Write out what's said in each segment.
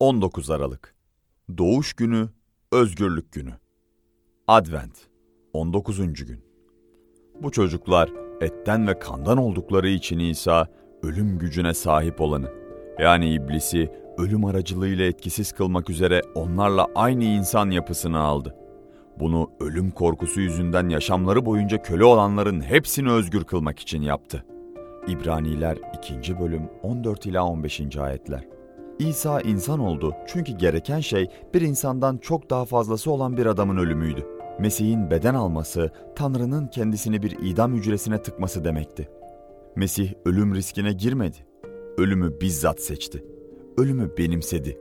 19 Aralık Doğuş Günü, Özgürlük Günü Advent 19. gün Bu çocuklar etten ve kandan oldukları için İsa, ölüm gücüne sahip olanı, yani iblisi ölüm aracılığıyla etkisiz kılmak üzere onlarla aynı insan yapısını aldı. Bunu ölüm korkusu yüzünden yaşamları boyunca köle olanların hepsini özgür kılmak için yaptı. İbraniler 2. bölüm 14 ila 15. ayetler. İsa insan oldu çünkü gereken şey bir insandan çok daha fazlası olan bir adamın ölümüydü. Mesih'in beden alması, Tanrı'nın kendisini bir idam hücresine tıkması demekti. Mesih ölüm riskine girmedi. Ölümü bizzat seçti. Ölümü benimsedi.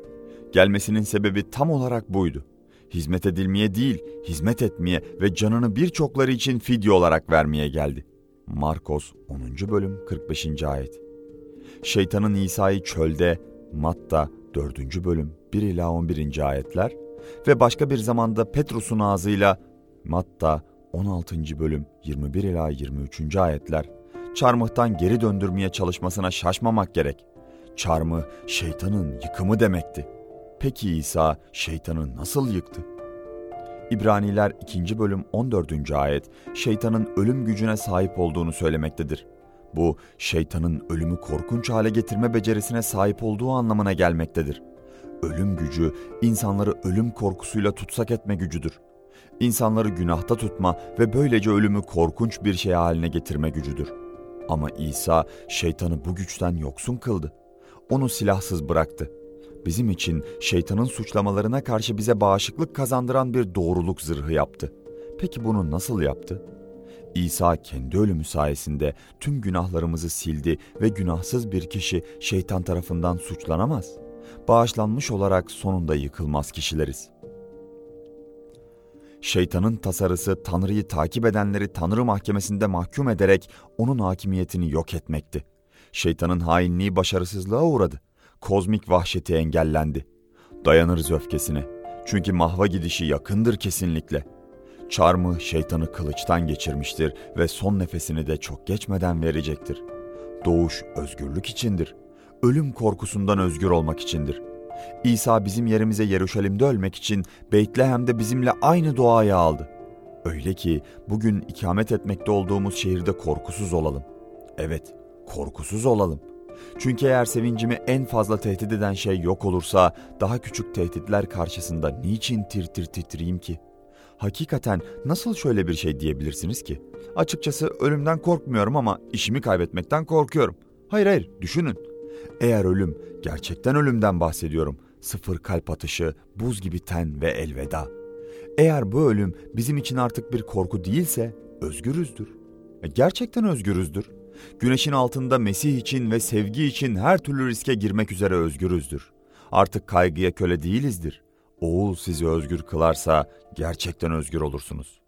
Gelmesinin sebebi tam olarak buydu. Hizmet edilmeye değil, hizmet etmeye ve canını birçokları için fidye olarak vermeye geldi. Markos 10. bölüm 45. ayet. Şeytanın İsa'yı çölde, Matta 4. bölüm 1 ila 11. ayetler ve başka bir zamanda Petrus'un ağzıyla Matta 16. bölüm 21 ila 23. ayetler çarmıhtan geri döndürmeye çalışmasına şaşmamak gerek. Çarmıh şeytanın yıkımı demekti. Peki İsa şeytanı nasıl yıktı? İbraniler 2. bölüm 14. ayet şeytanın ölüm gücüne sahip olduğunu söylemektedir. Bu şeytanın ölümü korkunç hale getirme becerisine sahip olduğu anlamına gelmektedir. Ölüm gücü insanları ölüm korkusuyla tutsak etme gücüdür. İnsanları günahta tutma ve böylece ölümü korkunç bir şey haline getirme gücüdür. Ama İsa şeytanı bu güçten yoksun kıldı. Onu silahsız bıraktı. Bizim için şeytanın suçlamalarına karşı bize bağışıklık kazandıran bir doğruluk zırhı yaptı. Peki bunu nasıl yaptı? İsa kendi ölümü sayesinde tüm günahlarımızı sildi ve günahsız bir kişi şeytan tarafından suçlanamaz. Bağışlanmış olarak sonunda yıkılmaz kişileriz. Şeytanın tasarısı Tanrı'yı takip edenleri Tanrı mahkemesinde mahkum ederek onun hakimiyetini yok etmekti. Şeytanın hainliği başarısızlığa uğradı. Kozmik vahşeti engellendi. Dayanırız öfkesine. Çünkü mahva gidişi yakındır kesinlikle.'' Çarmıh şeytanı kılıçtan geçirmiştir ve son nefesini de çok geçmeden verecektir. Doğuş özgürlük içindir. Ölüm korkusundan özgür olmak içindir. İsa bizim yerimize Yeruşalim'de ölmek için Beytlehem'de bizimle aynı doğayı aldı. Öyle ki bugün ikamet etmekte olduğumuz şehirde korkusuz olalım. Evet, korkusuz olalım. Çünkü eğer sevincimi en fazla tehdit eden şey yok olursa daha küçük tehditler karşısında niçin tir tir titreyeyim ki?'' Hakikaten nasıl şöyle bir şey diyebilirsiniz ki? Açıkçası ölümden korkmuyorum ama işimi kaybetmekten korkuyorum. Hayır hayır düşünün. Eğer ölüm, gerçekten ölümden bahsediyorum. Sıfır kalp atışı, buz gibi ten ve elveda. Eğer bu ölüm bizim için artık bir korku değilse özgürüzdür. E, gerçekten özgürüzdür. Güneşin altında Mesih için ve sevgi için her türlü riske girmek üzere özgürüzdür. Artık kaygıya köle değilizdir. Oğul sizi özgür kılarsa gerçekten özgür olursunuz.